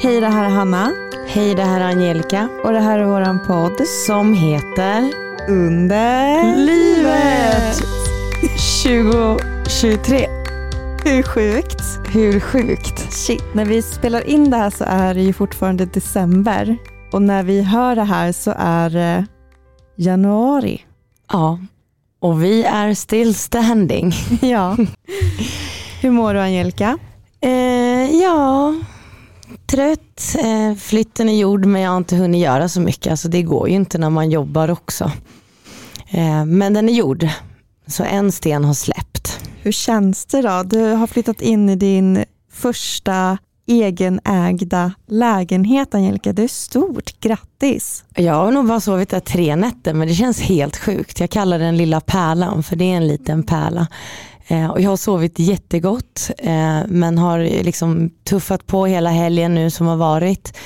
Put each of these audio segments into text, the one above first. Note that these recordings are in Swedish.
Hej, det här är Hanna. Hej, det här är Angelica. Och det här är våran podd. Som heter Under livet 2023. Hur sjukt? Hur sjukt? Shit, när vi spelar in det här så är det ju fortfarande december. Och när vi hör det här så är det januari. Ja, och vi är still standing. ja. Hur mår du Angelica? Eh, ja, trött. Eh, flytten är gjord men jag har inte hunnit göra så mycket. Alltså det går ju inte när man jobbar också. Eh, men den är gjord. Så en sten har släppt. Hur känns det då? Du har flyttat in i din första egenägda lägenhet Angelica. Det är stort, grattis! Jag har nog bara sovit där tre nätter men det känns helt sjukt. Jag kallar den lilla pärlan för det är en liten pärla. Eh, och jag har sovit jättegott eh, men har liksom tuffat på hela helgen nu som har varit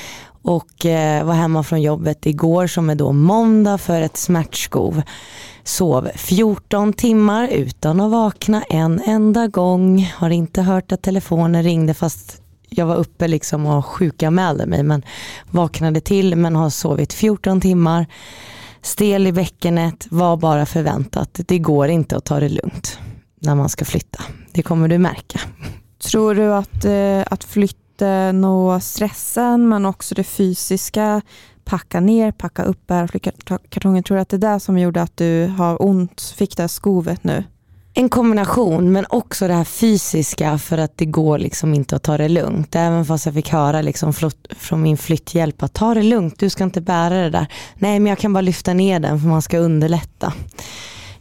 och eh, var hemma från jobbet igår som är då måndag för ett smärtskov. Sov 14 timmar utan att vakna en enda gång. Har inte hört att telefonen ringde fast jag var uppe liksom och sjukanmälde mig men vaknade till men har sovit 14 timmar. Stel i bäckenet var bara förväntat. Det går inte att ta det lugnt när man ska flytta. Det kommer du märka. Tror du att, eh, att flytten och stressen men också det fysiska, packa ner, packa upp, bära kartongen. Tror du att det är det som gjorde att du har ont, fick det här skovet nu? En kombination men också det här fysiska för att det går liksom inte att ta det lugnt. Även fast jag fick höra liksom från min flytthjälp att ta det lugnt, du ska inte bära det där. Nej men jag kan bara lyfta ner den för man ska underlätta.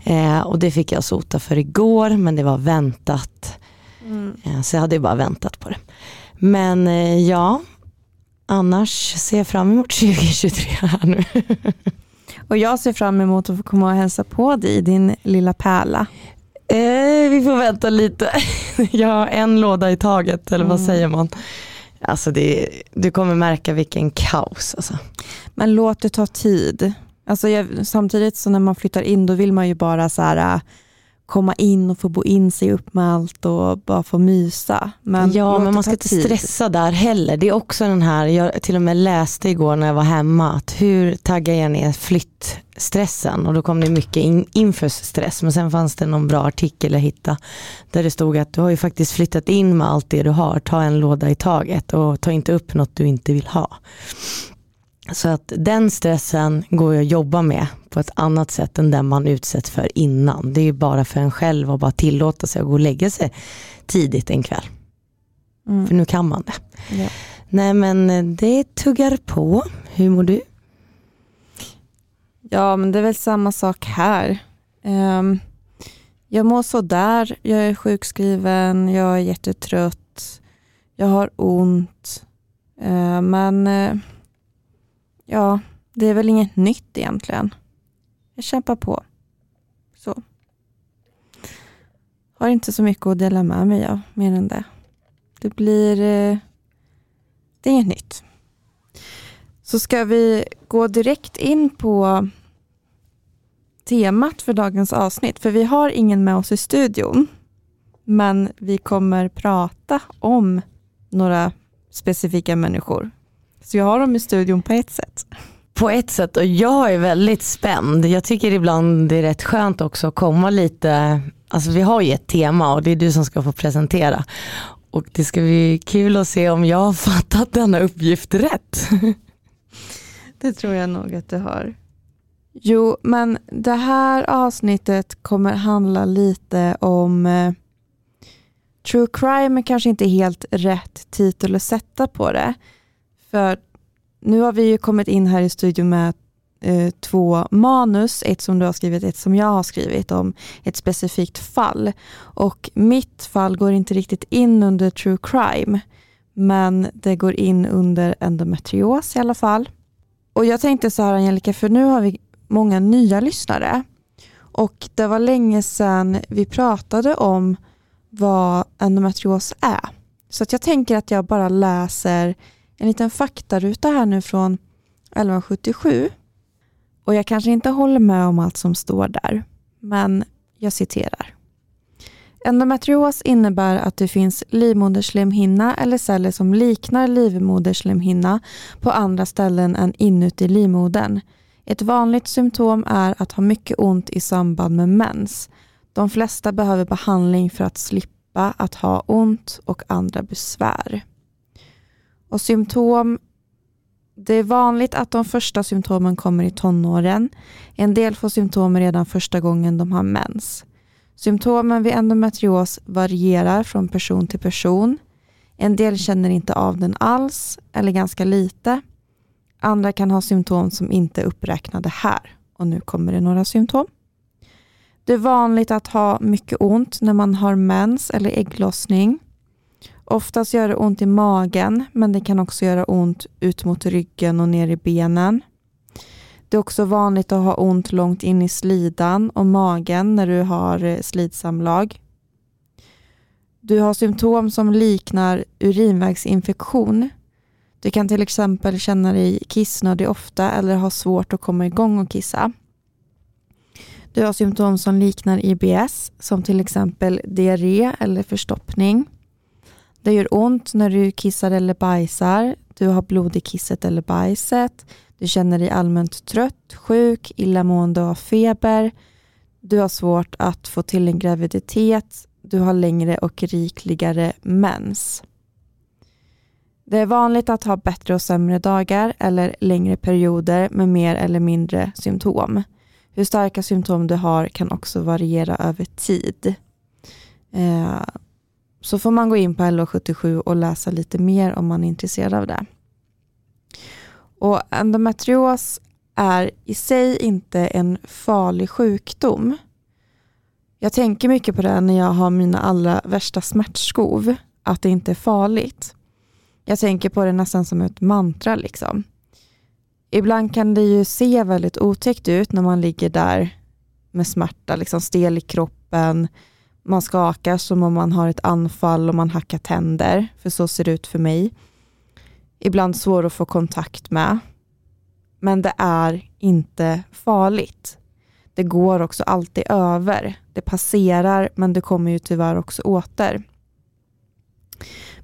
Eh, och det fick jag sota för igår men det var väntat. Mm. Eh, så jag hade bara väntat på det. Men eh, ja, annars ser jag fram emot 2023 här nu. och jag ser fram emot att få komma och hälsa på dig, din lilla pärla. Eh, vi får vänta lite. jag har en låda i taget, eller vad mm. säger man? Alltså det, du kommer märka vilken kaos. Alltså. Men låt det ta tid. Alltså jag, samtidigt så när man flyttar in då vill man ju bara så här, äh, komma in och få bo in sig upp med allt och bara få mysa. Men ja men man ska inte stressa där heller. Det är också den här, jag till och med läste igår när jag var hemma att hur taggar jag ner flyttstressen och då kom det mycket in, inför stress men sen fanns det någon bra artikel jag hittade där det stod att du har ju faktiskt flyttat in med allt det du har, ta en låda i taget och ta inte upp något du inte vill ha. Så att den stressen går att jobba med på ett annat sätt än den man utsätts för innan. Det är bara för en själv att bara tillåta sig att gå och lägga sig tidigt en kväll. Mm. För nu kan man det. Ja. Nej men det tuggar på. Hur mår du? Ja men det är väl samma sak här. Um, jag mår sådär, jag är sjukskriven, jag är jättetrött, jag har ont. Uh, men uh, ja, det är väl inget nytt egentligen. Jag kämpar på. Så. Har inte så mycket att dela med mig av, mer än det. Det blir... Eh, det är inget nytt. Så ska vi gå direkt in på temat för dagens avsnitt. För vi har ingen med oss i studion. Men vi kommer prata om några specifika människor så jag har dem i studion på ett sätt. På ett sätt och jag är väldigt spänd. Jag tycker ibland det är rätt skönt också att komma lite, alltså vi har ju ett tema och det är du som ska få presentera. Och det ska bli kul att se om jag har fattat denna uppgift rätt. Det tror jag nog att du har. Jo, men det här avsnittet kommer handla lite om eh, True crime är kanske inte helt rätt titel att sätta på det. För nu har vi ju kommit in här i studion med eh, två manus, ett som du har skrivit, ett som jag har skrivit om ett specifikt fall. Och mitt fall går inte riktigt in under true crime, men det går in under endometrios i alla fall. Och jag tänkte så här Angelica, för nu har vi många nya lyssnare och det var länge sedan vi pratade om vad endometrios är. Så att jag tänker att jag bara läser en liten faktaruta här nu från 1177. Och jag kanske inte håller med om allt som står där, men jag citerar. Endometrios innebär att det finns livmoderslemhinna eller celler som liknar livmoderslemhinna på andra ställen än inuti livmodern. Ett vanligt symptom är att ha mycket ont i samband med mens. De flesta behöver behandling för att slippa att ha ont och andra besvär. Och symptom det är vanligt att de första symptomen kommer i tonåren. En del får symptom redan första gången de har mens. Symptomen vid endometrios varierar från person till person. En del känner inte av den alls eller ganska lite. Andra kan ha symptom som inte är uppräknade här. Och nu kommer det några symptom. Det är vanligt att ha mycket ont när man har mens eller ägglossning. Oftast gör det ont i magen, men det kan också göra ont ut mot ryggen och ner i benen. Det är också vanligt att ha ont långt in i slidan och magen när du har eh, slidsamlag. Du har symptom som liknar urinvägsinfektion. Du kan till exempel känna dig kissnödig ofta eller ha svårt att komma igång och kissa. Du har symptom som liknar IBS som till exempel diarré eller förstoppning. Det gör ont när du kissar eller bajsar. Du har blod i kisset eller bajset. Du känner dig allmänt trött, sjuk, illamående och har feber. Du har svårt att få till en graviditet. Du har längre och rikligare mens. Det är vanligt att ha bättre och sämre dagar eller längre perioder med mer eller mindre symptom. Hur starka symptom du har kan också variera över tid. Eh, så får man gå in på LO77 och läsa lite mer om man är intresserad av det. Och endometrios är i sig inte en farlig sjukdom. Jag tänker mycket på det när jag har mina allra värsta smärtskov, att det inte är farligt. Jag tänker på det nästan som ett mantra. liksom. Ibland kan det ju se väldigt otäckt ut när man ligger där med smärta, liksom stel i kroppen, man skakar som om man har ett anfall och man hackar tänder, för så ser det ut för mig. Ibland svår att få kontakt med. Men det är inte farligt. Det går också alltid över. Det passerar, men det kommer ju tyvärr också åter.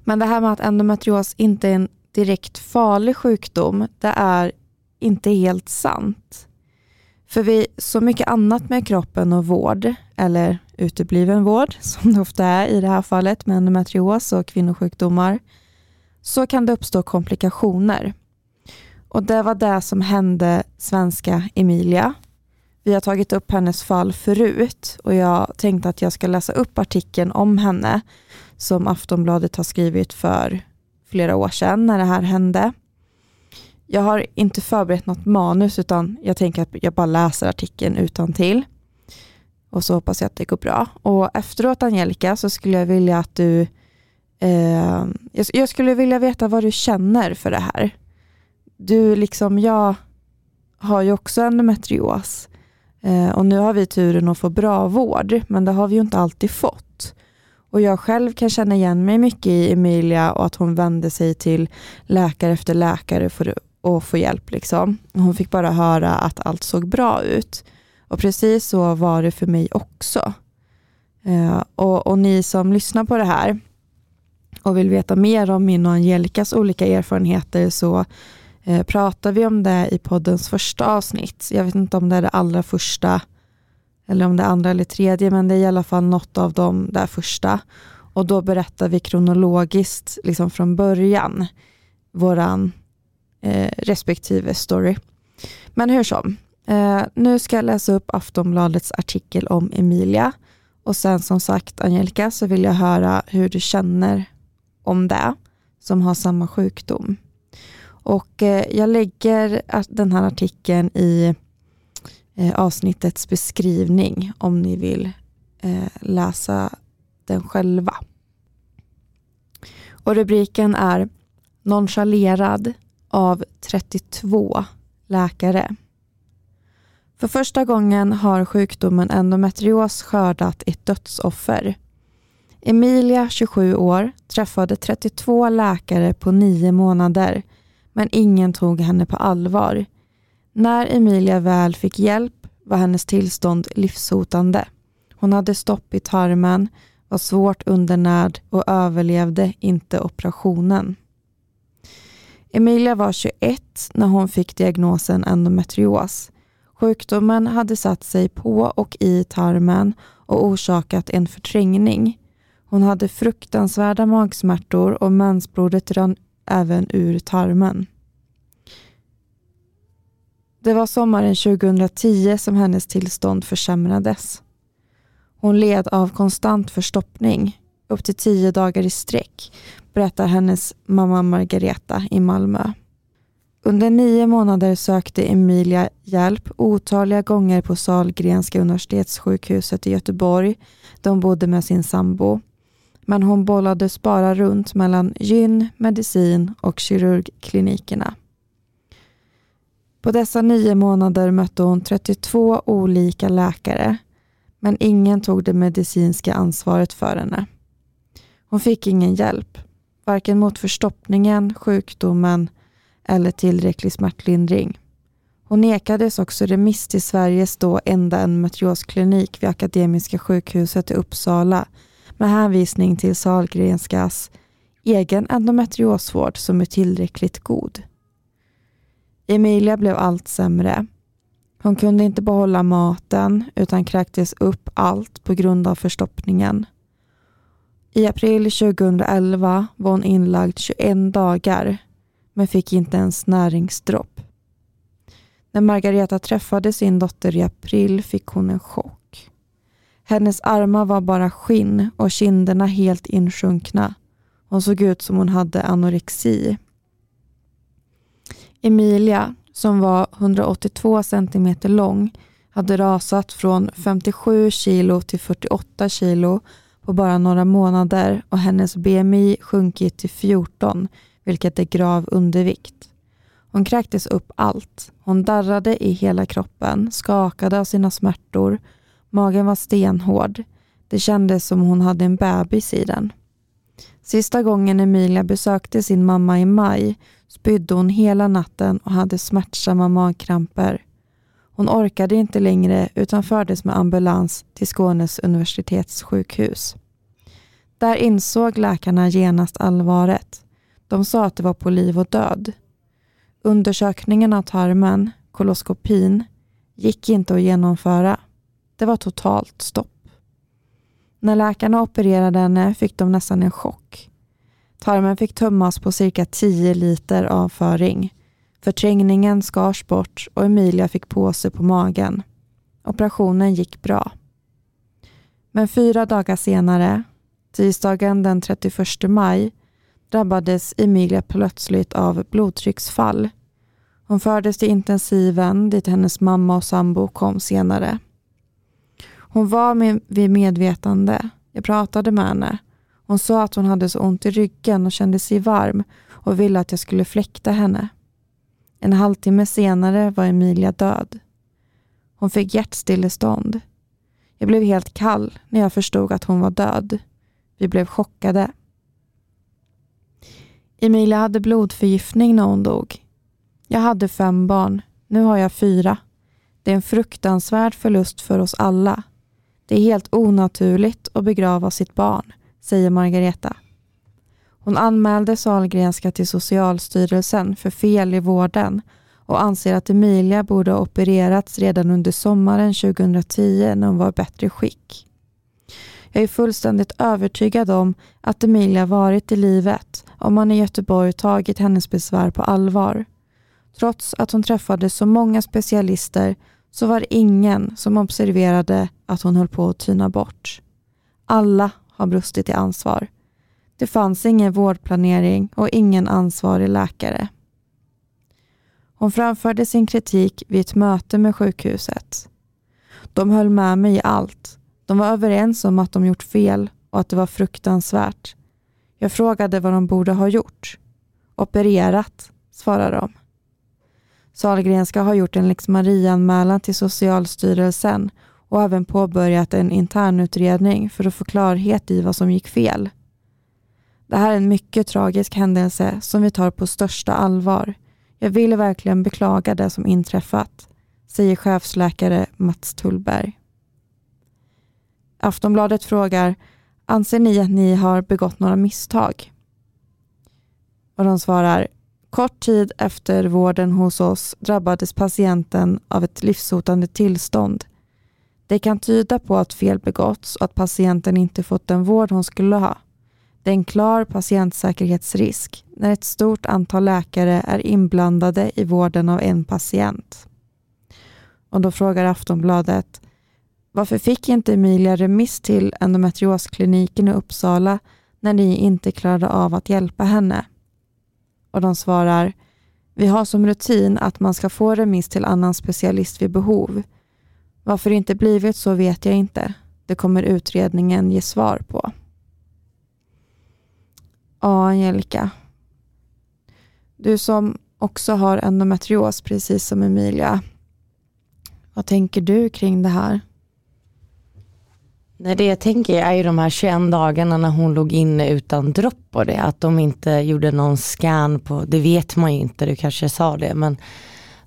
Men det här med att endometrios inte är en direkt farlig sjukdom, det är inte helt sant. För vi så mycket annat med kroppen och vård, eller utebliven vård, som det ofta är i det här fallet med endometrios och kvinnosjukdomar, så kan det uppstå komplikationer. Och det var det som hände svenska Emilia. Vi har tagit upp hennes fall förut och jag tänkte att jag ska läsa upp artikeln om henne som Aftonbladet har skrivit för flera år sedan när det här hände. Jag har inte förberett något manus utan jag tänker att jag bara läser artikeln utan till. Och så hoppas jag att det går bra. Och efteråt Angelica så skulle jag vilja att du eh, jag skulle vilja veta vad du känner för det här. Du liksom, jag har ju också endometrios eh, och nu har vi turen att få bra vård men det har vi ju inte alltid fått. Och jag själv kan känna igen mig mycket i Emilia och att hon vände sig till läkare efter läkare för att få hjälp. Liksom. Hon fick bara höra att allt såg bra ut. Och precis så var det för mig också. Eh, och, och, ni som lyssnar på det här och vill veta mer om min och Angelicas olika erfarenheter så eh, pratar vi om det i poddens första avsnitt. Jag vet inte om det är det allra första eller om det är andra eller tredje, men det är i alla fall något av de där första. Och då berättar vi kronologiskt liksom från början våran eh, respektive story. Men hur som, eh, nu ska jag läsa upp Aftonbladets artikel om Emilia och sen som sagt Angelica så vill jag höra hur du känner om det som har samma sjukdom. Och eh, jag lägger den här artikeln i eh, avsnittets beskrivning om ni vill eh, läsa den själva. Och rubriken är Nonchalerad av 32 läkare. För första gången har sjukdomen endometrios skördat ett dödsoffer. Emilia, 27 år, träffade 32 läkare på nio månader, men ingen tog henne på allvar. När Emilia väl fick hjälp var hennes tillstånd livshotande. Hon hade stopp i tarmen, var svårt undernärd och överlevde inte operationen. Emilia var 21 när hon fick diagnosen endometrios. Sjukdomen hade satt sig på och i tarmen och orsakat en förträngning. Hon hade fruktansvärda magsmärtor och mensblodet rann även ur tarmen. Det var sommaren 2010 som hennes tillstånd försämrades. Hon led av konstant förstoppning upp till tio dagar i sträck, berättar hennes mamma Margareta i Malmö. Under nio månader sökte Emilia hjälp otaliga gånger på Sahlgrenska universitetssjukhuset i Göteborg där hon bodde med sin sambo. Men hon bollades bara runt mellan gyn, medicin och kirurgklinikerna. På dessa nio månader mötte hon 32 olika läkare men ingen tog det medicinska ansvaret för henne. Hon fick ingen hjälp, varken mot förstoppningen, sjukdomen eller tillräcklig smärtlindring. Hon nekades också remiss till Sveriges då enda endometriosklinik vid Akademiska sjukhuset i Uppsala med hänvisning till Sahlgrenskas egen endometriosvård som är tillräckligt god. Emilia blev allt sämre. Hon kunde inte behålla maten utan kräktes upp allt på grund av förstoppningen. I april 2011 var hon inlagd 21 dagar men fick inte ens näringsdropp. När Margareta träffade sin dotter i april fick hon en chock. Hennes armar var bara skinn och kinderna helt insjunkna. Hon såg ut som hon hade anorexi. Emilia, som var 182 centimeter lång, hade rasat från 57 kilo till 48 kilo på bara några månader och hennes BMI sjunkit till 14 vilket är grav undervikt. Hon kräktes upp allt. Hon darrade i hela kroppen, skakade av sina smärtor. Magen var stenhård. Det kändes som hon hade en bebis i den. Sista gången Emilia besökte sin mamma i maj spydde hon hela natten och hade smärtsamma magkramper. Hon orkade inte längre utan fördes med ambulans till Skånes universitetssjukhus. Där insåg läkarna genast allvaret. De sa att det var på liv och död. Undersökningen av tarmen, koloskopin, gick inte att genomföra. Det var totalt stopp. När läkarna opererade henne fick de nästan en chock. Tarmen fick tömmas på cirka 10 liter avföring. Förträngningen skars bort och Emilia fick påse på magen. Operationen gick bra. Men fyra dagar senare, tisdagen den 31 maj, drabbades Emilia plötsligt av blodtrycksfall. Hon fördes till intensiven dit hennes mamma och sambo kom senare. Hon var med, vid medvetande. Jag pratade med henne. Hon sa att hon hade så ont i ryggen och kände sig varm och ville att jag skulle fläkta henne. En halvtimme senare var Emilia död. Hon fick hjärtstillestånd. Jag blev helt kall när jag förstod att hon var död. Vi blev chockade. Emilia hade blodförgiftning när hon dog. Jag hade fem barn. Nu har jag fyra. Det är en fruktansvärd förlust för oss alla. Det är helt onaturligt att begrava sitt barn, säger Margareta. Hon anmälde Sahlgrenska till Socialstyrelsen för fel i vården och anser att Emilia borde ha opererats redan under sommaren 2010 när hon var i bättre skick. Jag är fullständigt övertygad om att Emilia varit i livet om man i Göteborg tagit hennes besvär på allvar. Trots att hon träffade så många specialister så var det ingen som observerade att hon höll på att tyna bort. Alla har brustit i ansvar. Det fanns ingen vårdplanering och ingen ansvarig läkare. Hon framförde sin kritik vid ett möte med sjukhuset. De höll med mig i allt. De var överens om att de gjort fel och att det var fruktansvärt. Jag frågade vad de borde ha gjort. Opererat, svarade de. Sahlgrenska har gjort en lex Maria-anmälan till Socialstyrelsen och även påbörjat en internutredning för att få klarhet i vad som gick fel. Det här är en mycket tragisk händelse som vi tar på största allvar. Jag vill verkligen beklaga det som inträffat, säger chefsläkare Mats Tullberg. Aftonbladet frågar Anser ni att ni har begått några misstag? Och de svarar Kort tid efter vården hos oss drabbades patienten av ett livshotande tillstånd. Det kan tyda på att fel begåtts och att patienten inte fått den vård hon skulle ha. Det är en klar patientsäkerhetsrisk när ett stort antal läkare är inblandade i vården av en patient. Och då frågar Aftonbladet varför fick inte Emilia remiss till endometrioskliniken i Uppsala när ni inte klarade av att hjälpa henne? Och de svarar Vi har som rutin att man ska få remiss till annan specialist vid behov. Varför det inte blivit så vet jag inte. Det kommer utredningen ge svar på. Ja, Angelica. Du som också har endometrios precis som Emilia. Vad tänker du kring det här? Nej, det jag tänker är ju de här 21 dagarna när hon låg inne utan dropp och det. Att de inte gjorde någon scan på, det vet man ju inte, du kanske sa det. Men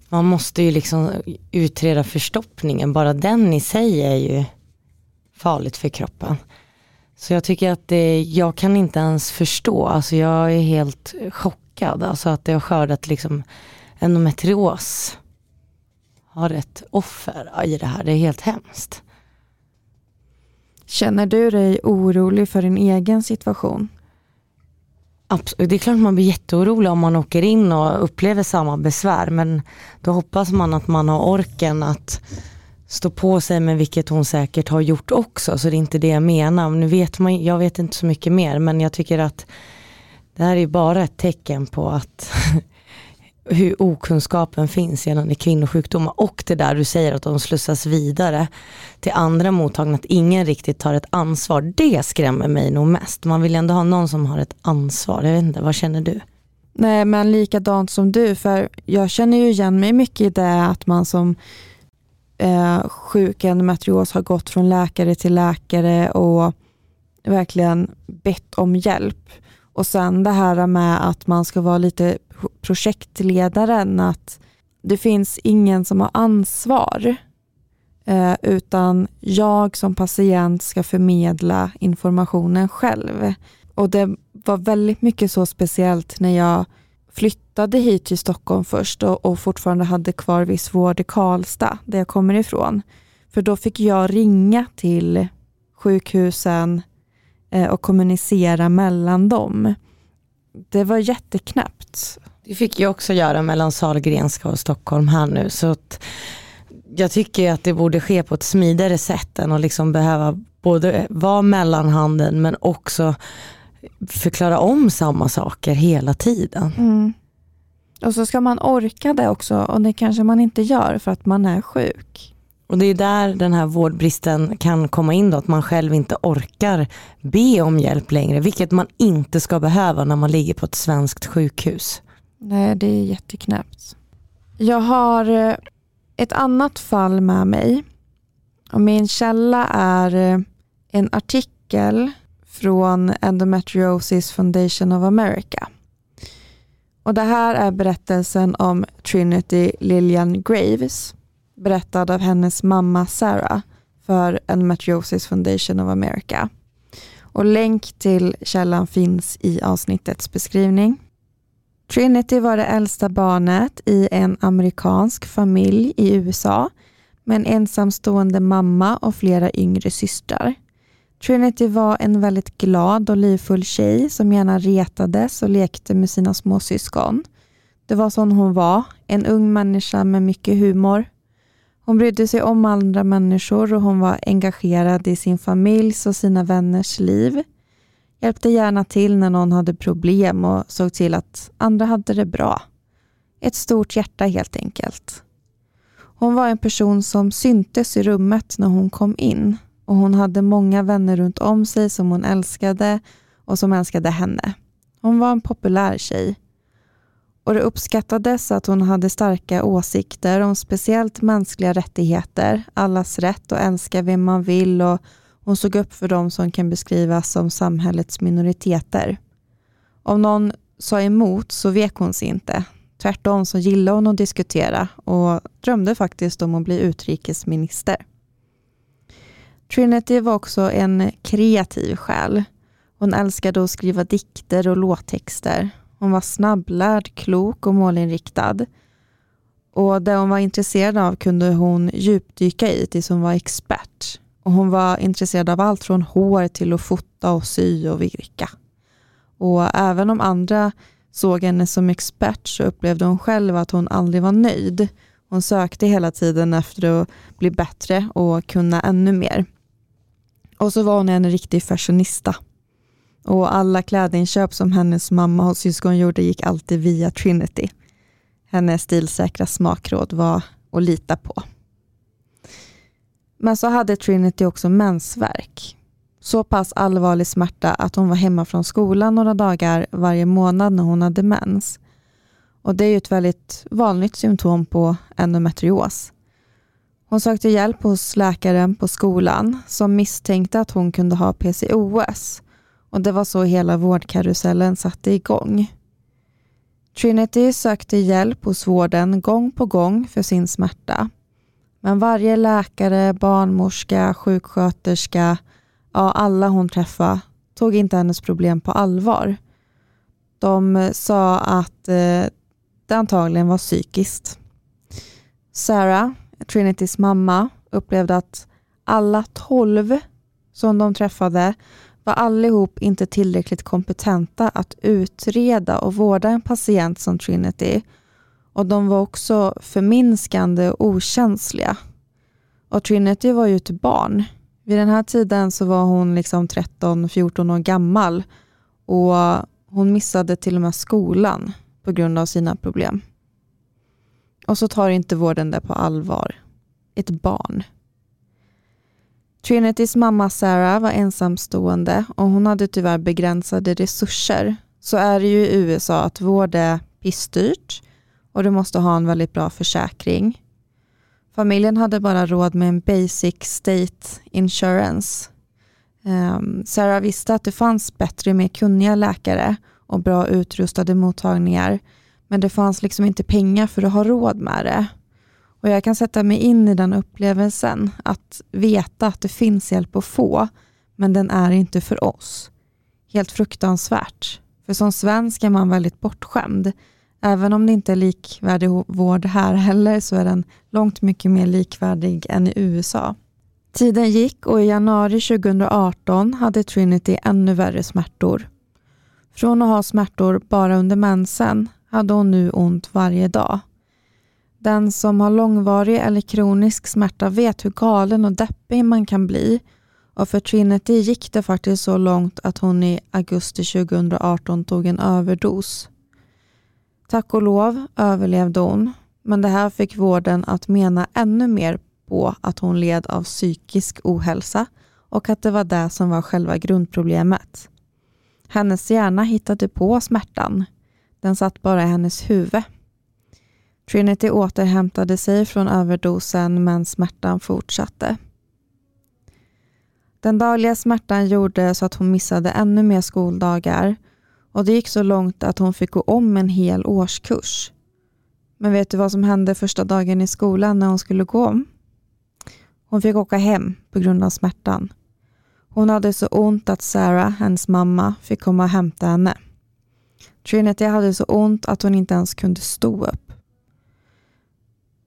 man måste ju liksom utreda förstoppningen. Bara den i sig är ju farligt för kroppen. Så jag tycker att det, jag kan inte ens förstå, alltså jag är helt chockad. Alltså att det har skördat liksom endometrios har ett offer i det här, det är helt hemskt. Känner du dig orolig för din egen situation? Absolut. Det är klart man blir jätteorolig om man åker in och upplever samma besvär men då hoppas man att man har orken att stå på sig med vilket hon säkert har gjort också så det är inte det jag menar. Nu vet man, jag vet inte så mycket mer men jag tycker att det här är bara ett tecken på att hur okunskapen finns gällande kvinnosjukdomar och det där du säger att de slussas vidare till andra mottagna, att ingen riktigt tar ett ansvar. Det skrämmer mig nog mest. Man vill ändå ha någon som har ett ansvar. Jag vet inte, vad känner du? Nej men likadant som du, för jag känner ju igen mig mycket i det att man som eh, sjuk endometrios har gått från läkare till läkare och verkligen bett om hjälp. Och sen det här med att man ska vara lite projektledaren, att det finns ingen som har ansvar, eh, utan jag som patient ska förmedla informationen själv. Och det var väldigt mycket så speciellt när jag flyttade hit till Stockholm först och, och fortfarande hade kvar viss vård i Karlstad, där jag kommer ifrån. För då fick jag ringa till sjukhusen eh, och kommunicera mellan dem. Det var jätteknäppt. Det fick jag också göra mellan Sahlgrenska och Stockholm här nu. Så jag tycker att det borde ske på ett smidigare sätt än att liksom behöva både vara mellanhanden men också förklara om samma saker hela tiden. Mm. Och så ska man orka det också och det kanske man inte gör för att man är sjuk. Och det är där den här vårdbristen kan komma in då, att man själv inte orkar be om hjälp längre, vilket man inte ska behöva när man ligger på ett svenskt sjukhus. Nej, det är jätteknäppt. Jag har eh, ett annat fall med mig. Och min källa är eh, en artikel från Endometriosis Foundation of America. Och Det här är berättelsen om Trinity Lillian Graves, berättad av hennes mamma Sarah för Endometriosis Foundation of America. Och Länk till källan finns i avsnittets beskrivning. Trinity var det äldsta barnet i en amerikansk familj i USA med en ensamstående mamma och flera yngre systrar. Trinity var en väldigt glad och livfull tjej som gärna retades och lekte med sina småsyskon. Det var sån hon var, en ung människa med mycket humor. Hon brydde sig om andra människor och hon var engagerad i sin familjs och sina vänners liv hjälpte gärna till när någon hade problem och såg till att andra hade det bra. Ett stort hjärta helt enkelt. Hon var en person som syntes i rummet när hon kom in och hon hade många vänner runt om sig som hon älskade och som älskade henne. Hon var en populär tjej. Och det uppskattades att hon hade starka åsikter om speciellt mänskliga rättigheter, allas rätt att älska vem man vill och hon såg upp för dem som kan beskrivas som samhällets minoriteter. Om någon sa emot så vek hon sig inte. Tvärtom så gillade hon att diskutera och drömde faktiskt om att bli utrikesminister. Trinity var också en kreativ själ. Hon älskade att skriva dikter och låttexter. Hon var snabblärd, klok och målinriktad. Och det hon var intresserad av kunde hon djupdyka i tills hon var expert. Och hon var intresserad av allt från hår till att fota och sy och virka. Och även om andra såg henne som expert så upplevde hon själv att hon aldrig var nöjd. Hon sökte hela tiden efter att bli bättre och kunna ännu mer. Och så var hon en riktig fashionista. Och alla klädinköp som hennes mamma och syskon gjorde gick alltid via Trinity. Hennes stilsäkra smakråd var att lita på. Men så hade Trinity också mensvärk. Så pass allvarlig smärta att hon var hemma från skolan några dagar varje månad när hon hade mens. Och Det är ju ett väldigt vanligt symptom på endometrios. Hon sökte hjälp hos läkaren på skolan som misstänkte att hon kunde ha PCOS och det var så hela vårdkarusellen satte igång. Trinity sökte hjälp hos vården gång på gång för sin smärta. Men varje läkare, barnmorska, sjuksköterska, ja alla hon träffade tog inte hennes problem på allvar. De eh, sa att eh, det antagligen var psykiskt. Sarah, Trinitys mamma, upplevde att alla tolv som de träffade var allihop inte tillräckligt kompetenta att utreda och vårda en patient som Trinity och de var också förminskande och okänsliga. Och Trinity var ju ett barn. Vid den här tiden så var hon liksom 13-14 år gammal och hon missade till och med skolan på grund av sina problem. Och så tar inte vården det på allvar. Ett barn. Trinitys mamma Sarah var ensamstående och hon hade tyvärr begränsade resurser. Så är det ju i USA att vård är pissdyrt och du måste ha en väldigt bra försäkring. Familjen hade bara råd med en basic state insurance. Um, Sarah visste att det fanns bättre, mer kunniga läkare och bra utrustade mottagningar. Men det fanns liksom inte pengar för att ha råd med det. Och Jag kan sätta mig in i den upplevelsen, att veta att det finns hjälp att få, men den är inte för oss. Helt fruktansvärt. För som svensk är man väldigt bortskämd. Även om det inte är likvärdig vård här heller så är den långt mycket mer likvärdig än i USA. Tiden gick och i januari 2018 hade Trinity ännu värre smärtor. Från att ha smärtor bara under mensen hade hon nu ont varje dag. Den som har långvarig eller kronisk smärta vet hur galen och deppig man kan bli och för Trinity gick det faktiskt så långt att hon i augusti 2018 tog en överdos. Tack och lov överlevde hon, men det här fick vården att mena ännu mer på att hon led av psykisk ohälsa och att det var det som var själva grundproblemet. Hennes hjärna hittade på smärtan. Den satt bara i hennes huvud. Trinity återhämtade sig från överdosen men smärtan fortsatte. Den dagliga smärtan gjorde så att hon missade ännu mer skoldagar och det gick så långt att hon fick gå om en hel årskurs. Men vet du vad som hände första dagen i skolan när hon skulle gå om? Hon fick åka hem på grund av smärtan. Hon hade så ont att Sarah, hennes mamma, fick komma och hämta henne. Trinity hade så ont att hon inte ens kunde stå upp.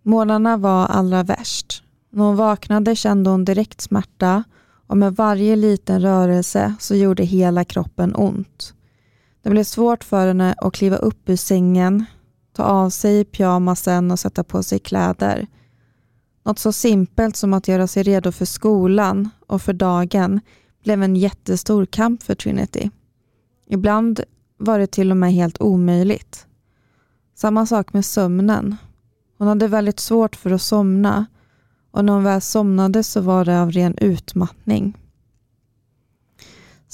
Månaderna var allra värst. När hon vaknade kände hon direkt smärta och med varje liten rörelse så gjorde hela kroppen ont. Det blev svårt för henne att kliva upp ur sängen, ta av sig pyjamasen och sätta på sig kläder. Något så simpelt som att göra sig redo för skolan och för dagen blev en jättestor kamp för Trinity. Ibland var det till och med helt omöjligt. Samma sak med sömnen. Hon hade väldigt svårt för att somna och när hon väl somnade så var det av ren utmattning.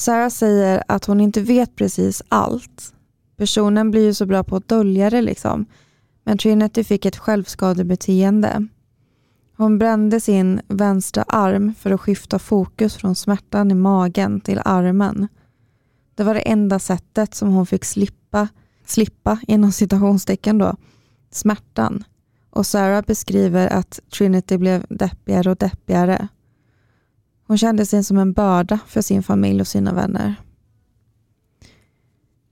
Sara säger att hon inte vet precis allt. Personen blir ju så bra på att dölja det liksom. Men Trinity fick ett självskadebeteende. Hon brände sin vänstra arm för att skifta fokus från smärtan i magen till armen. Det var det enda sättet som hon fick slippa, slippa inom citationstecken då, smärtan. Och Sarah beskriver att Trinity blev deppigare och deppigare. Hon kände sig som en börda för sin familj och sina vänner.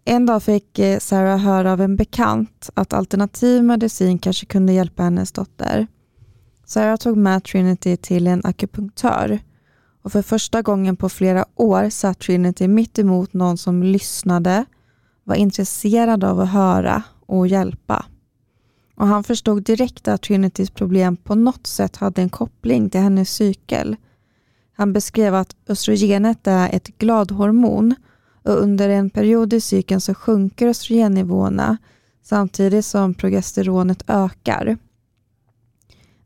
En dag fick eh, Sarah höra av en bekant att alternativ medicin kanske kunde hjälpa hennes dotter. Sarah tog med Trinity till en akupunktör och för första gången på flera år satt Trinity mitt emot någon som lyssnade, var intresserad av att höra och hjälpa. Och Han förstod direkt att Trinitys problem på något sätt hade en koppling till hennes cykel. Han beskrev att östrogenet är ett gladhormon och under en period i cykeln så sjunker östrogennivåerna samtidigt som progesteronet ökar.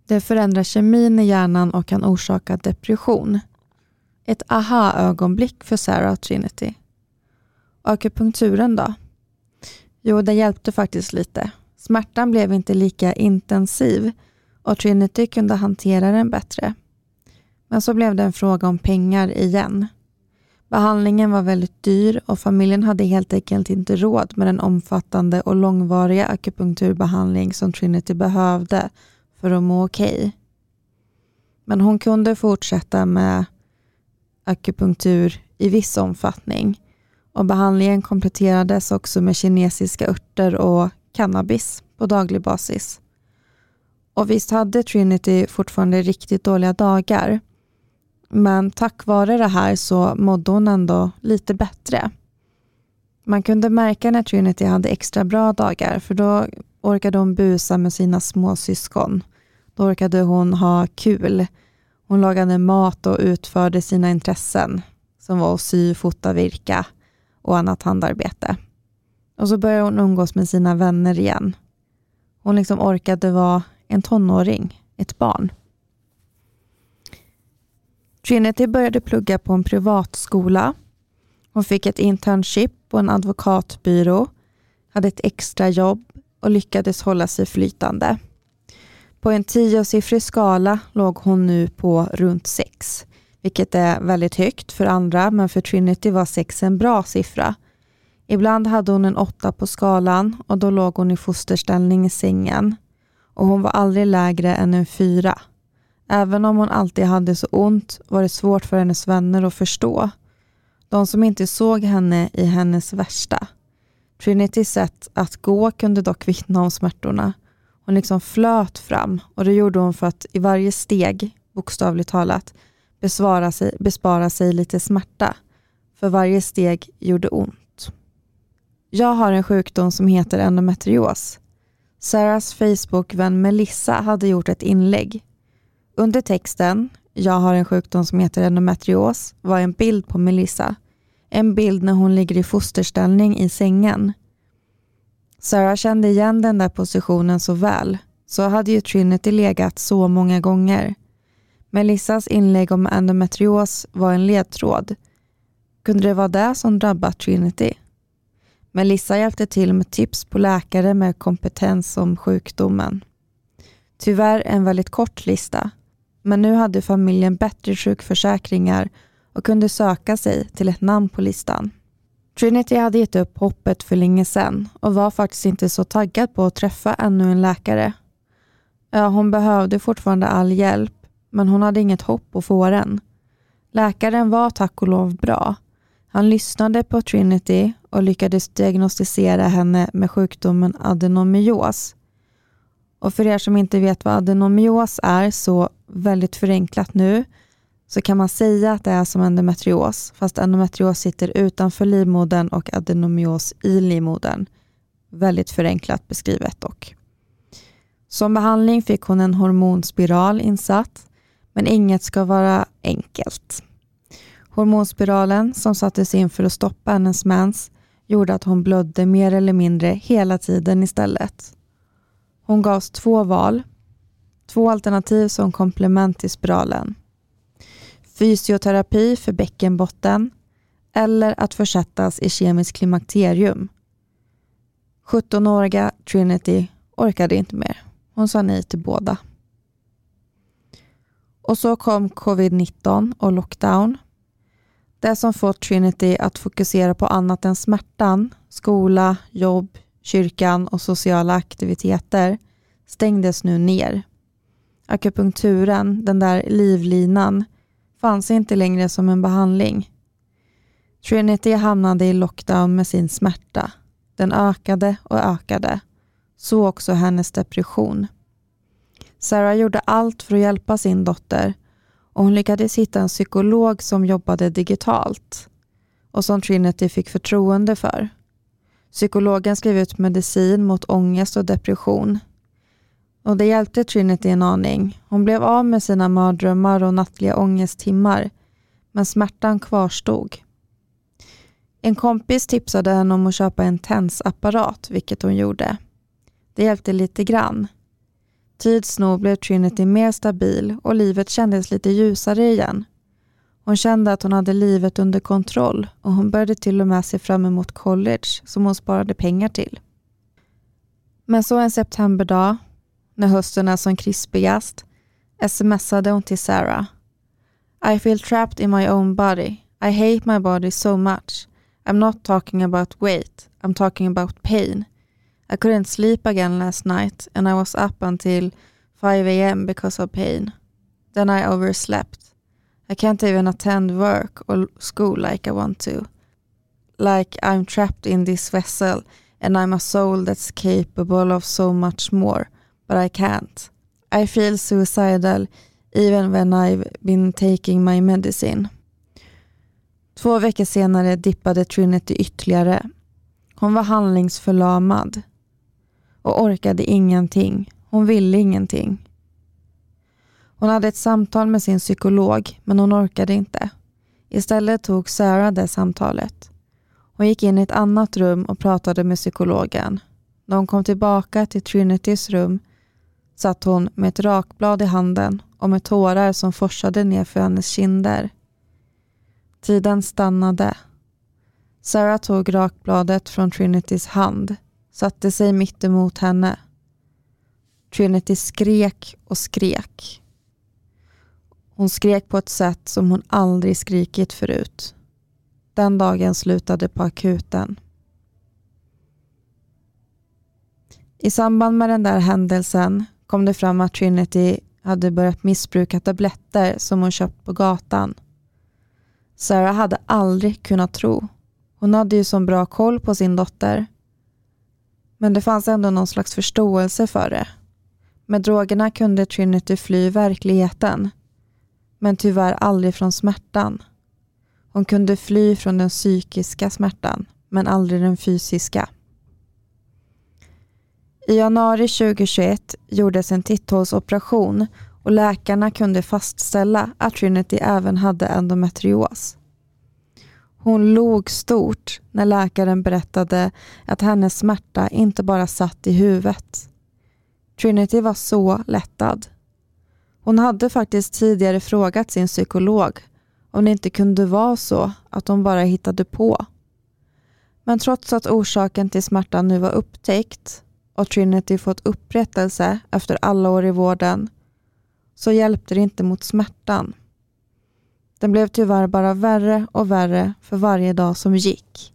Det förändrar kemin i hjärnan och kan orsaka depression. Ett aha-ögonblick för Sarah och Trinity. Akupunkturen då? Jo, den hjälpte faktiskt lite. Smärtan blev inte lika intensiv och Trinity kunde hantera den bättre. Men så blev det en fråga om pengar igen. Behandlingen var väldigt dyr och familjen hade helt enkelt inte råd med den omfattande och långvariga akupunkturbehandling som Trinity behövde för att må okej. Okay. Men hon kunde fortsätta med akupunktur i viss omfattning och behandlingen kompletterades också med kinesiska örter och cannabis på daglig basis. Och visst hade Trinity fortfarande riktigt dåliga dagar men tack vare det här så mådde hon ändå lite bättre. Man kunde märka när Trinity hade extra bra dagar för då orkade hon busa med sina småsyskon. Då orkade hon ha kul. Hon lagade mat och utförde sina intressen som var att sy, fota, virka och annat handarbete. Och så började hon umgås med sina vänner igen. Hon liksom orkade vara en tonåring, ett barn. Trinity började plugga på en privatskola. Hon fick ett internship på en advokatbyrå, hade ett extra jobb och lyckades hålla sig flytande. På en tiosiffrig skala låg hon nu på runt sex, vilket är väldigt högt för andra, men för Trinity var sex en bra siffra. Ibland hade hon en åtta på skalan och då låg hon i fosterställning i sängen och hon var aldrig lägre än en fyra. Även om hon alltid hade så ont var det svårt för hennes vänner att förstå. De som inte såg henne i hennes värsta. Trinitys sätt att gå kunde dock vittna om smärtorna. Hon liksom flöt fram och det gjorde hon för att i varje steg, bokstavligt talat, besvara sig, bespara sig lite smärta. För varje steg gjorde ont. Jag har en sjukdom som heter endometrios. Sarahs Facebook-vän Melissa hade gjort ett inlägg under texten “Jag har en sjukdom som heter endometrios” var en bild på Melissa. En bild när hon ligger i fosterställning i sängen. Sarah kände igen den där positionen så väl. Så hade ju Trinity legat så många gånger. Melissas inlägg om endometrios var en ledtråd. Kunde det vara det som drabbat Trinity? Melissa hjälpte till med tips på läkare med kompetens om sjukdomen. Tyvärr en väldigt kort lista. Men nu hade familjen bättre sjukförsäkringar och kunde söka sig till ett namn på listan. Trinity hade gett upp hoppet för länge sedan och var faktiskt inte så taggad på att träffa ännu en läkare. Ja, hon behövde fortfarande all hjälp, men hon hade inget hopp att få den. Läkaren var tack och lov bra. Han lyssnade på Trinity och lyckades diagnostisera henne med sjukdomen adenomyos, och för er som inte vet vad adenomios är, så väldigt förenklat nu, så kan man säga att det är som endometrios, fast endometrios sitter utanför livmodern och adenomios i livmodern. Väldigt förenklat beskrivet dock. Som behandling fick hon en hormonspiral insatt, men inget ska vara enkelt. Hormonspiralen som sattes in för att stoppa hennes mens gjorde att hon blödde mer eller mindre hela tiden istället. Hon gavs två val, två alternativ som komplement till spiralen. Fysioterapi för bäckenbotten eller att försättas i kemiskt klimakterium. 17-åriga Trinity orkade inte mer. Hon sa nej till båda. Och så kom covid-19 och lockdown. Det som fått Trinity att fokusera på annat än smärtan, skola, jobb, kyrkan och sociala aktiviteter stängdes nu ner. Akupunkturen, den där livlinan, fanns inte längre som en behandling. Trinity hamnade i lockdown med sin smärta. Den ökade och ökade. Så också hennes depression. Sarah gjorde allt för att hjälpa sin dotter och hon lyckades hitta en psykolog som jobbade digitalt och som Trinity fick förtroende för. Psykologen skrev ut medicin mot ångest och depression. Och det hjälpte Trinity en aning. Hon blev av med sina mardrömmar och nattliga ångesttimmar, men smärtan kvarstod. En kompis tipsade henne om att köpa en tensapparat, vilket hon gjorde. Det hjälpte lite grann. Tids nog blev Trinity mer stabil och livet kändes lite ljusare igen. Hon kände att hon hade livet under kontroll och hon började till och med se fram emot college som hon sparade pengar till. Men så en septemberdag, när hösten är som krispigast, smsade hon till Sarah. I feel trapped in my own body. I hate my body so much. I'm not talking about weight. I'm talking about pain. I couldn't sleep again last night and I was up until 5 a.m. because of pain. Then I overslept. I can't even attend work or school like I want to. Like I'm trapped in this vessel and I'm a soul that's capable of so much more, but I can't. I feel suicidal even when I've been taking my medicine. Två veckor senare dippade Trinity ytterligare. Hon var handlingsförlamad och orkade ingenting. Hon ville ingenting. Hon hade ett samtal med sin psykolog, men hon orkade inte. Istället tog Sarah det samtalet. Hon gick in i ett annat rum och pratade med psykologen. När hon kom tillbaka till Trinitys rum satt hon med ett rakblad i handen och med tårar som forsade ner för hennes kinder. Tiden stannade. Sarah tog rakbladet från Trinitys hand, satte sig mitt emot henne. Trinity skrek och skrek. Hon skrek på ett sätt som hon aldrig skrikit förut. Den dagen slutade på akuten. I samband med den där händelsen kom det fram att Trinity hade börjat missbruka tabletter som hon köpt på gatan. Sarah hade aldrig kunnat tro. Hon hade ju sån bra koll på sin dotter. Men det fanns ändå någon slags förståelse för det. Med drogerna kunde Trinity fly verkligheten men tyvärr aldrig från smärtan. Hon kunde fly från den psykiska smärtan, men aldrig den fysiska. I januari 2021 gjordes en titthålsoperation och läkarna kunde fastställa att Trinity även hade endometrios. Hon log stort när läkaren berättade att hennes smärta inte bara satt i huvudet. Trinity var så lättad. Hon hade faktiskt tidigare frågat sin psykolog om det inte kunde vara så att hon bara hittade på. Men trots att orsaken till smärtan nu var upptäckt och Trinity fått upprättelse efter alla år i vården så hjälpte det inte mot smärtan. Den blev tyvärr bara värre och värre för varje dag som gick.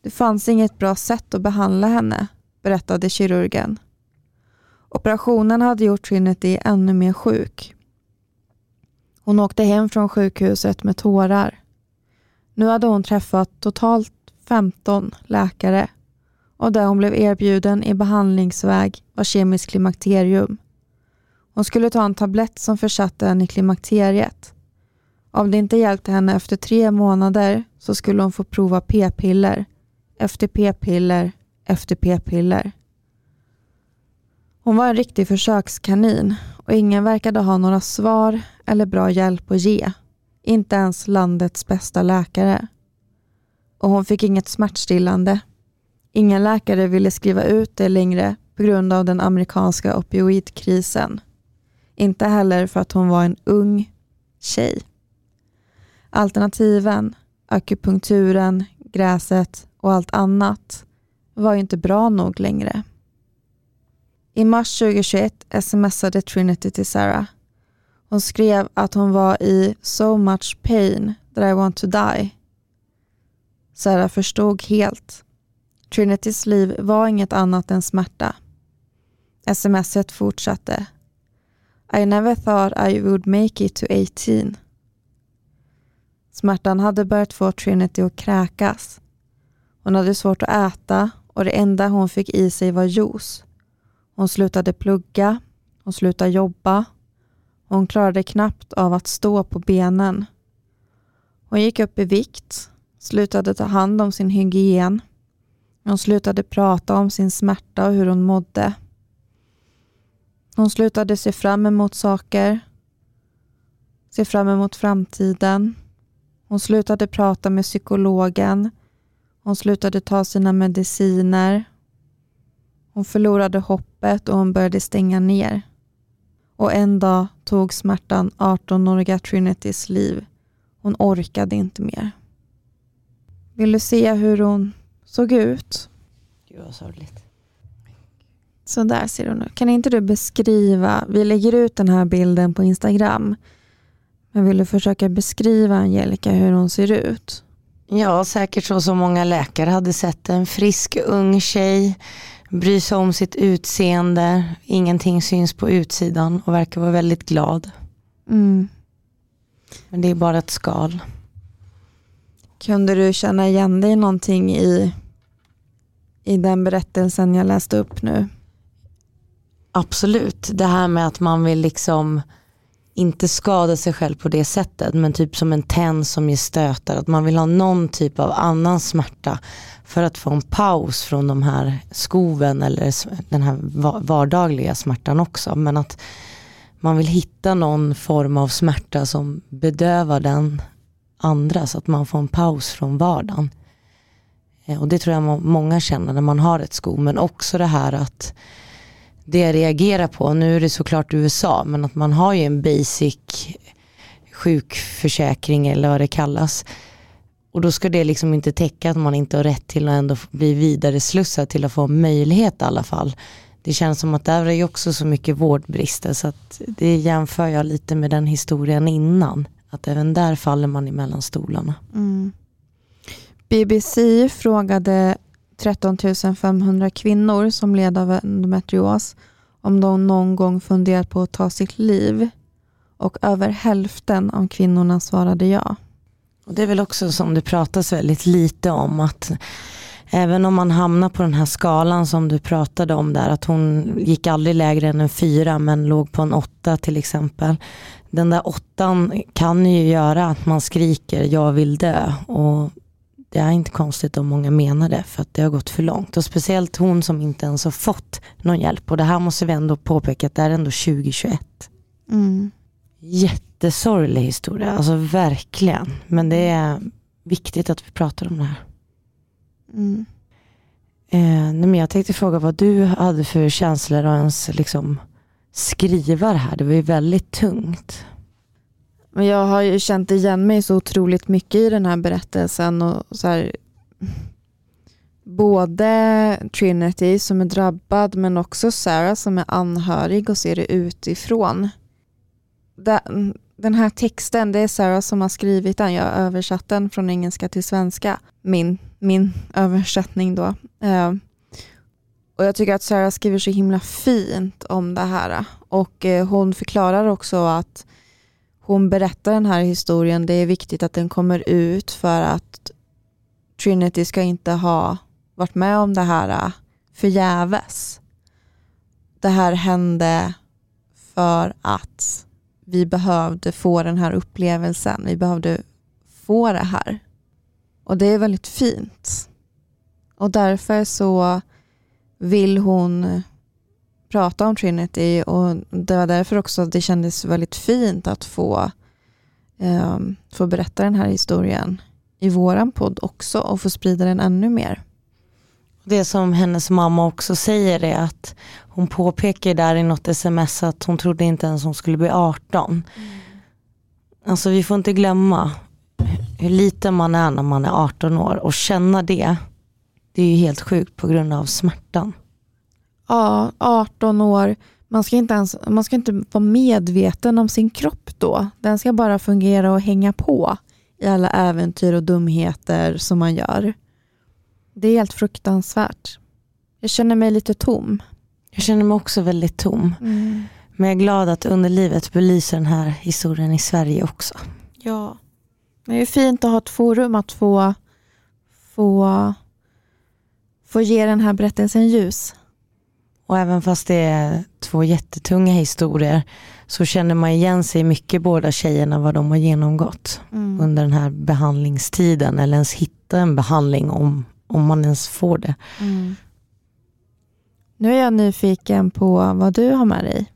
Det fanns inget bra sätt att behandla henne, berättade kirurgen. Operationen hade gjort Trinity ännu mer sjuk. Hon åkte hem från sjukhuset med tårar. Nu hade hon träffat totalt 15 läkare och det hon blev erbjuden i behandlingsväg var kemiskt klimakterium. Hon skulle ta en tablett som försatte henne i klimakteriet. Om det inte hjälpte henne efter tre månader så skulle hon få prova p-piller efter p-piller efter p-piller. Hon var en riktig försökskanin och ingen verkade ha några svar eller bra hjälp att ge. Inte ens landets bästa läkare. Och hon fick inget smärtstillande. Ingen läkare ville skriva ut det längre på grund av den amerikanska opioidkrisen. Inte heller för att hon var en ung tjej. Alternativen, akupunkturen, gräset och allt annat var inte bra nog längre. I mars 2021 smsade Trinity till Sarah. Hon skrev att hon var i so much pain that I want to die. Sarah förstod helt. Trinitys liv var inget annat än smärta. Smset fortsatte. I never thought I would make it to 18. Smärtan hade börjat få Trinity att kräkas. Hon hade svårt att äta och det enda hon fick i sig var juice. Hon slutade plugga, hon slutade jobba. Hon klarade knappt av att stå på benen. Hon gick upp i vikt, slutade ta hand om sin hygien. Hon slutade prata om sin smärta och hur hon mådde. Hon slutade se fram emot saker, se fram emot framtiden. Hon slutade prata med psykologen. Hon slutade ta sina mediciner. Hon förlorade hoppet och hon började stänga ner. Och en dag tog smärtan 18-åriga Trinitys liv. Hon orkade inte mer. Vill du se hur hon såg ut? Gud vad sorgligt. Så där ser hon ut. Kan inte du beskriva, vi lägger ut den här bilden på Instagram, men vill du försöka beskriva Angelica hur hon ser ut? Ja, säkert så som många läkare hade sett en frisk ung tjej, bryr sig om sitt utseende, ingenting syns på utsidan och verkar vara väldigt glad. Mm. Men det är bara ett skal. Kunde du känna igen dig någonting i, i den berättelsen jag läste upp nu? Absolut, det här med att man vill liksom inte skada sig själv på det sättet men typ som en tenn som ger stötar. Att man vill ha någon typ av annan smärta för att få en paus från de här skoven eller den här vardagliga smärtan också. Men att man vill hitta någon form av smärta som bedövar den andra så att man får en paus från vardagen. Eh, och det tror jag många känner när man har ett sko men också det här att det jag reagerar på, nu är det såklart USA, men att man har ju en basic sjukförsäkring eller vad det kallas. Och då ska det liksom inte täcka att man inte har rätt till att ändå bli vidare slussad till att få möjlighet i alla fall. Det känns som att där är ju också så mycket vårdbrister så att det jämför jag lite med den historien innan. Att även där faller man emellan stolarna. Mm. BBC frågade 13 500 kvinnor som led av endometrios om de någon gång funderat på att ta sitt liv och över hälften av kvinnorna svarade ja. Och Det är väl också som det pratas väldigt lite om att även om man hamnar på den här skalan som du pratade om där, att hon gick aldrig lägre än en fyra men låg på en åtta till exempel. Den där åttan kan ju göra att man skriker jag vill dö och det är inte konstigt om många menar det för att det har gått för långt. Och speciellt hon som inte ens har fått någon hjälp. Och det här måste vi ändå påpeka att det är ändå 2021. Mm. Jättesorglig historia, alltså verkligen. Men det är viktigt att vi pratar om det här. Mm. Eh, men jag tänkte fråga vad du hade för känslor och ens liksom skriva det här. Det var ju väldigt tungt. Men jag har ju känt igen mig så otroligt mycket i den här berättelsen. Och så här, både Trinity som är drabbad men också Sarah som är anhörig och ser det utifrån. Den här texten, det är Sarah som har skrivit den. Jag har översatt den från engelska till svenska. Min, min översättning då. Eh, och Jag tycker att Sarah skriver så himla fint om det här. Och eh, hon förklarar också att hon berättar den här historien, det är viktigt att den kommer ut för att Trinity ska inte ha varit med om det här äh, förgäves. Det här hände för att vi behövde få den här upplevelsen. Vi behövde få det här. Och det är väldigt fint. Och därför så vill hon prata om Trinity och det var därför också det kändes väldigt fint att få, eh, få berätta den här historien i våran podd också och få sprida den ännu mer. Det som hennes mamma också säger är att hon påpekar där i något sms att hon trodde inte ens hon skulle bli 18. Mm. Alltså vi får inte glömma hur liten man är när man är 18 år och känna det, det är ju helt sjukt på grund av smärtan ja, 18 år, man ska, inte ens, man ska inte vara medveten om sin kropp då. Den ska bara fungera och hänga på i alla äventyr och dumheter som man gör. Det är helt fruktansvärt. Jag känner mig lite tom. Jag känner mig också väldigt tom. Mm. Men jag är glad att Underlivet belyser den här historien i Sverige också. Ja. Det är fint att ha ett forum att få, få, få ge den här berättelsen ljus. Och även fast det är två jättetunga historier så känner man igen sig mycket båda tjejerna vad de har genomgått mm. under den här behandlingstiden eller ens hitta en behandling om, om man ens får det. Mm. Nu är jag nyfiken på vad du har med dig.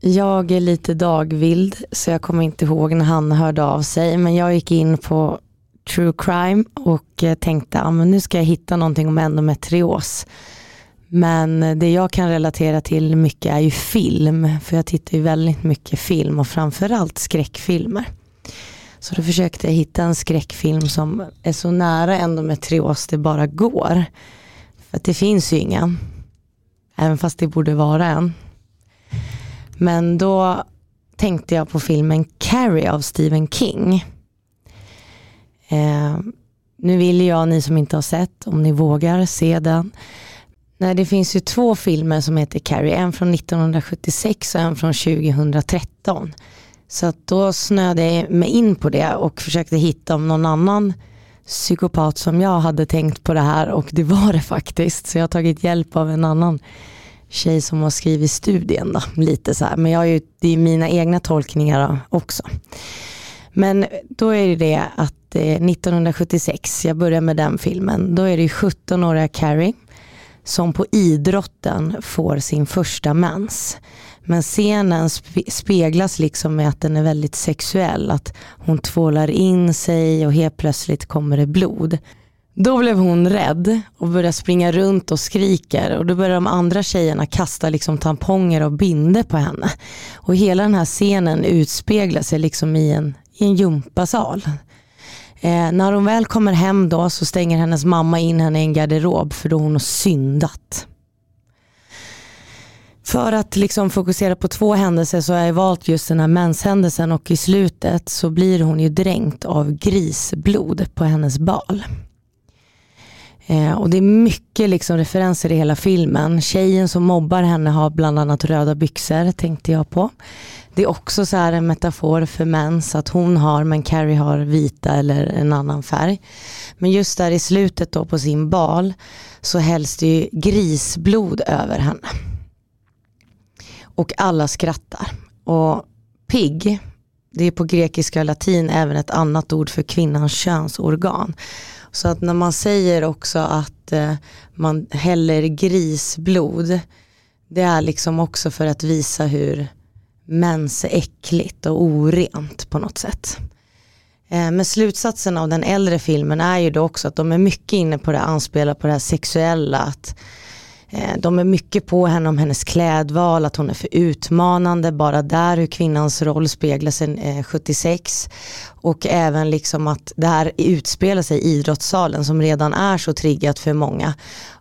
Jag är lite dagvild så jag kommer inte ihåg när han hörde av sig men jag gick in på true crime och tänkte att nu ska jag hitta någonting om endometrios. Men det jag kan relatera till mycket är ju film, för jag tittar ju väldigt mycket film och framförallt skräckfilmer. Så då försökte jag hitta en skräckfilm som är så nära endometrios det bara går. För att det finns ju inga, även fast det borde vara en. Men då tänkte jag på filmen Carrie av Stephen King. Eh, nu vill jag, ni som inte har sett, om ni vågar se den, Nej, det finns ju två filmer som heter Carrie, en från 1976 och en från 2013. Så att då snöade jag mig in på det och försökte hitta om någon annan psykopat som jag hade tänkt på det här och det var det faktiskt. Så jag har tagit hjälp av en annan tjej som har skrivit studien. Då, lite så här. Men jag är ju, det är mina egna tolkningar också. Men då är det det att eh, 1976, jag börjar med den filmen, då är det 17-åriga Carrie som på idrotten får sin första mens. Men scenen speglas liksom med att den är väldigt sexuell. Att hon tvålar in sig och helt plötsligt kommer det blod. Då blev hon rädd och började springa runt och skriker och då började de andra tjejerna kasta liksom tamponger och binder på henne. Och hela den här scenen utspeglar sig liksom i en, i en gympasal. Eh, när hon väl kommer hem då så stänger hennes mamma in henne i en garderob för då hon har syndat. För att liksom fokusera på två händelser så har jag valt just den här menshändelsen och i slutet så blir hon ju dränkt av grisblod på hennes bal. Eh, och det är mycket liksom referenser i hela filmen. Tjejen som mobbar henne har bland annat röda byxor tänkte jag på. Det är också så här en metafor för mens, att hon har men Carrie har vita eller en annan färg. Men just där i slutet då på sin bal så hälls det ju grisblod över henne. Och alla skrattar. Och pigg, det är på grekiska och latin även ett annat ord för kvinnans könsorgan. Så att när man säger också att eh, man häller grisblod, det är liksom också för att visa hur mens är äckligt och orent på något sätt. Eh, men slutsatsen av den äldre filmen är ju då också att de är mycket inne på det, anspelar på det här sexuella, att Eh, de är mycket på henne om hennes klädval, att hon är för utmanande, bara där hur kvinnans roll speglar sig eh, 76. Och även liksom att det här utspelar sig i idrottssalen som redan är så triggat för många.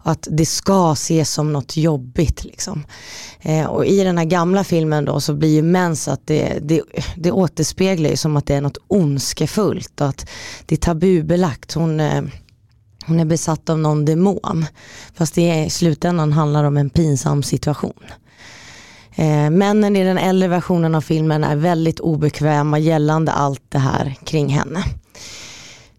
Att det ska ses som något jobbigt. Liksom. Eh, och i den här gamla filmen då så blir ju mens att det, det, det återspeglar ju som att det är något ondskefullt och att det är tabubelagt. Hon, hon är besatt av någon demon. Fast det är, i slutändan handlar om en pinsam situation. Eh, männen i den äldre versionen av filmen är väldigt obekväma gällande allt det här kring henne.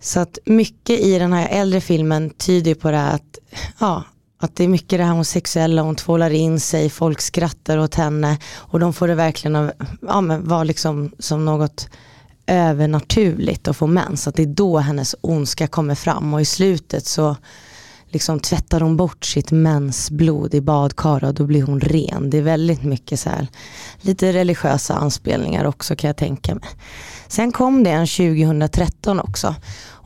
Så att mycket i den här äldre filmen tyder på det här att, ja, att det är mycket det här homosexuella, hon tvålar in sig, folk skrattar åt henne och de får det verkligen att ja, vara liksom som något övernaturligt att få mens. Att det är då hennes ondska kommer fram och i slutet så liksom tvättar hon bort sitt mensblod i badkar och då blir hon ren. Det är väldigt mycket så här, lite religiösa anspelningar också kan jag tänka mig. Sen kom det en 2013 också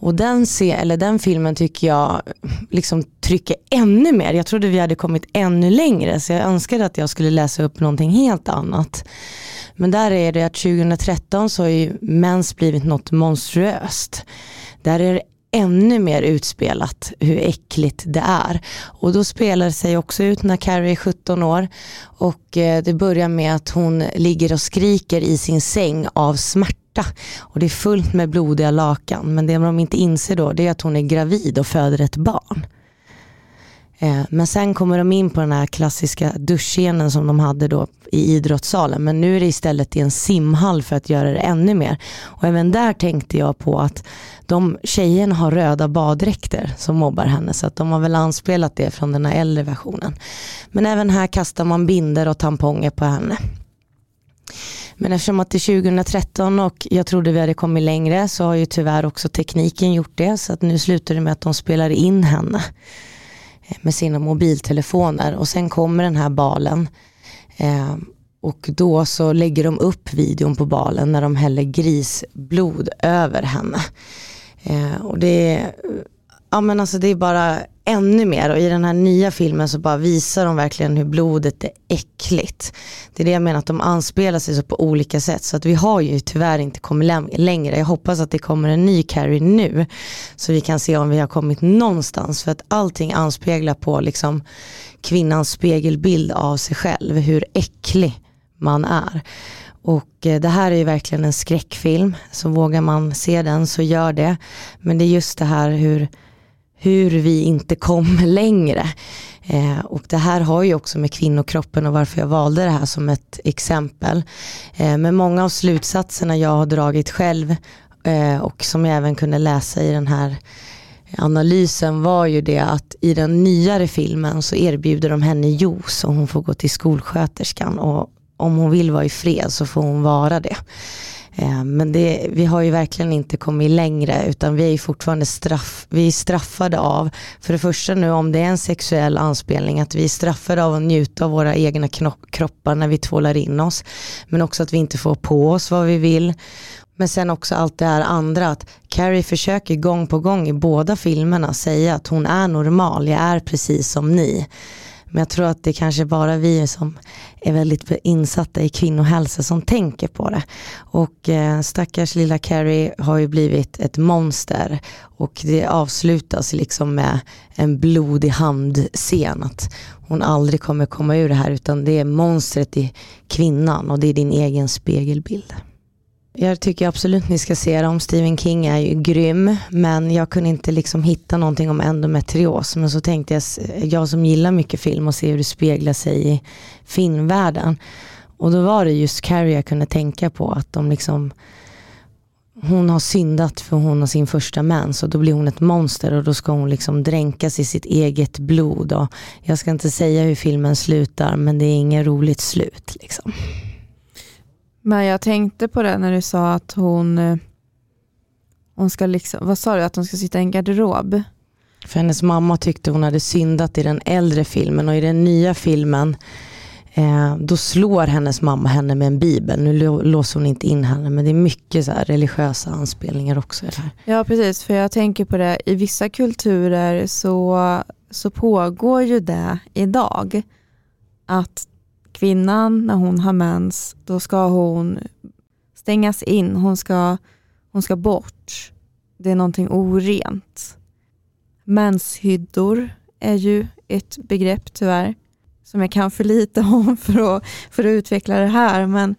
och den, se, eller den filmen tycker jag liksom trycker ännu mer. Jag trodde vi hade kommit ännu längre så jag önskade att jag skulle läsa upp någonting helt annat. Men där är det att 2013 så har ju mens blivit något monstruöst. Där är det ännu mer utspelat hur äckligt det är. Och då spelar det sig också ut när Carrie är 17 år och eh, det börjar med att hon ligger och skriker i sin säng av smärta och det är fullt med blodiga lakan men det de inte inser då det är att hon är gravid och föder ett barn. Eh, men sen kommer de in på den här klassiska duschscenen som de hade då i idrottssalen. Men nu är det istället i en simhall för att göra det ännu mer. Och även där tänkte jag på att de tjejerna har röda baddräkter som mobbar henne. Så att de har väl anspelat det från den här äldre versionen. Men även här kastar man binder och tamponger på henne. Men eftersom att det är 2013 och jag trodde vi hade kommit längre så har ju tyvärr också tekniken gjort det. Så att nu slutar det med att de spelar in henne Eh, med sina mobiltelefoner och sen kommer den här balen eh, och då så lägger de upp videon på balen när de häller grisblod över henne. Eh, och det är, ja men alltså det är bara ännu mer och i den här nya filmen så bara visar de verkligen hur blodet är äckligt. Det är det jag menar att de anspelar sig så på olika sätt så att vi har ju tyvärr inte kommit längre. Jag hoppas att det kommer en ny Carrie nu så vi kan se om vi har kommit någonstans för att allting anspeglar på liksom kvinnans spegelbild av sig själv, hur äcklig man är. Och eh, det här är ju verkligen en skräckfilm, så vågar man se den så gör det. Men det är just det här hur hur vi inte kom längre. Eh, och det här har ju också med kvinnokroppen och varför jag valde det här som ett exempel. Eh, men många av slutsatserna jag har dragit själv eh, och som jag även kunde läsa i den här analysen var ju det att i den nyare filmen så erbjuder de henne juice och hon får gå till skolsköterskan och om hon vill vara i fred så får hon vara det. Eh, men det, vi har ju verkligen inte kommit längre utan vi är fortfarande straff, vi är straffade av, för det första nu om det är en sexuell anspelning, att vi är straffade av att njuta av våra egna kroppar när vi tvålar in oss. Men också att vi inte får på oss vad vi vill. Men sen också allt det här andra, att Carrie försöker gång på gång i båda filmerna säga att hon är normal, jag är precis som ni. Men jag tror att det kanske bara vi som är väldigt insatta i kvinnohälsa som tänker på det. Och eh, stackars lilla Carrie har ju blivit ett monster och det avslutas liksom med en blodig handscen. Att hon aldrig kommer komma ur det här utan det är monstret i kvinnan och det är din egen spegelbild. Jag tycker absolut ni ska se dem. Stephen King är ju grym, men jag kunde inte liksom hitta någonting om endometrios. Men så tänkte jag, jag som gillar mycket film och ser hur det speglar sig i filmvärlden. Och då var det just Carrie jag kunde tänka på, att de liksom hon har syndat för hon har sin första mens och då blir hon ett monster och då ska hon liksom dränkas i sitt eget blod. Och jag ska inte säga hur filmen slutar men det är inget roligt slut. Liksom. Men jag tänkte på det när du sa att hon, eh, hon ska liksom, vad sa du, att hon ska sitta i en garderob? För hennes mamma tyckte hon hade syndat i den äldre filmen och i den nya filmen eh, då slår hennes mamma henne med en bibel. Nu låser hon inte in henne men det är mycket så religiösa anspelningar också. här. Ja precis, för jag tänker på det, i vissa kulturer så, så pågår ju det idag. Att kvinnan, när hon har mens, då ska hon stängas in. Hon ska, hon ska bort. Det är någonting orent. Menshyddor är ju ett begrepp tyvärr, som jag kan för lite om för att, för att utveckla det här. Men,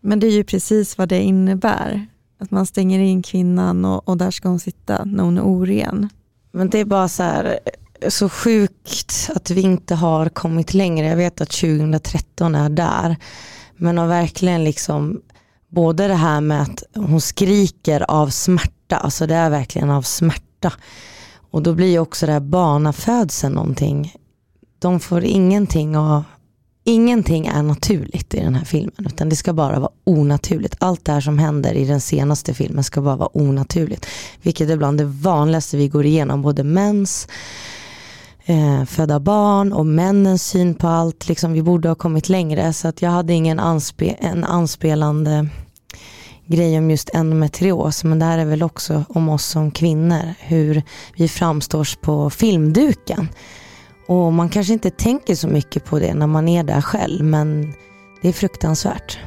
men det är ju precis vad det innebär. Att man stänger in kvinnan och, och där ska hon sitta när hon är oren. Men det är bara så här, så sjukt att vi inte har kommit längre. Jag vet att 2013 är där. Men har verkligen liksom både det här med att hon skriker av smärta, alltså det är verkligen av smärta. Och då blir ju också det här barnafödseln någonting. De får ingenting av Ingenting är naturligt i den här filmen utan det ska bara vara onaturligt. Allt det här som händer i den senaste filmen ska bara vara onaturligt. Vilket är bland det vanligaste vi går igenom, både mens, eh, föda barn och männens syn på allt. Liksom, vi borde ha kommit längre så att jag hade ingen anspe en anspelande grej om just endometrios men det här är väl också om oss som kvinnor, hur vi framstår på filmduken. Och man kanske inte tänker så mycket på det när man är där själv men det är fruktansvärt.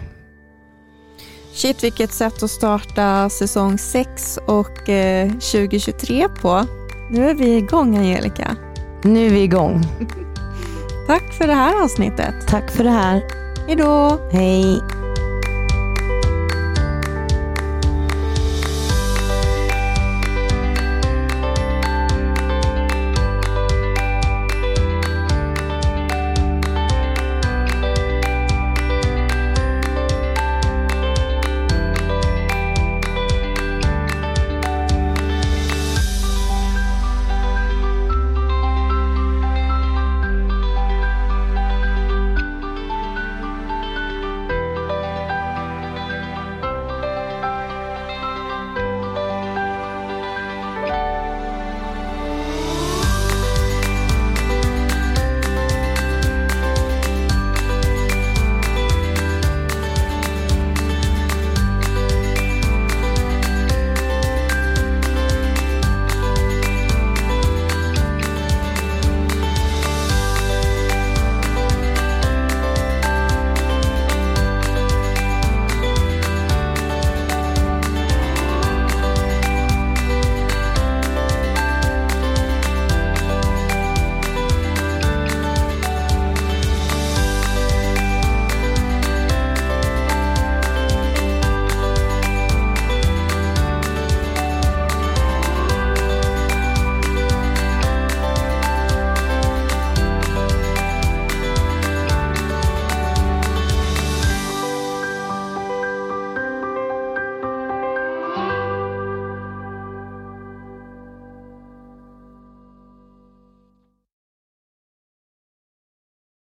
Shit vilket sätt att starta säsong 6 och eh, 2023 på. Nu är vi igång Angelica. Nu är vi igång. Tack för det här avsnittet. Tack för det här. Hej då. Hej.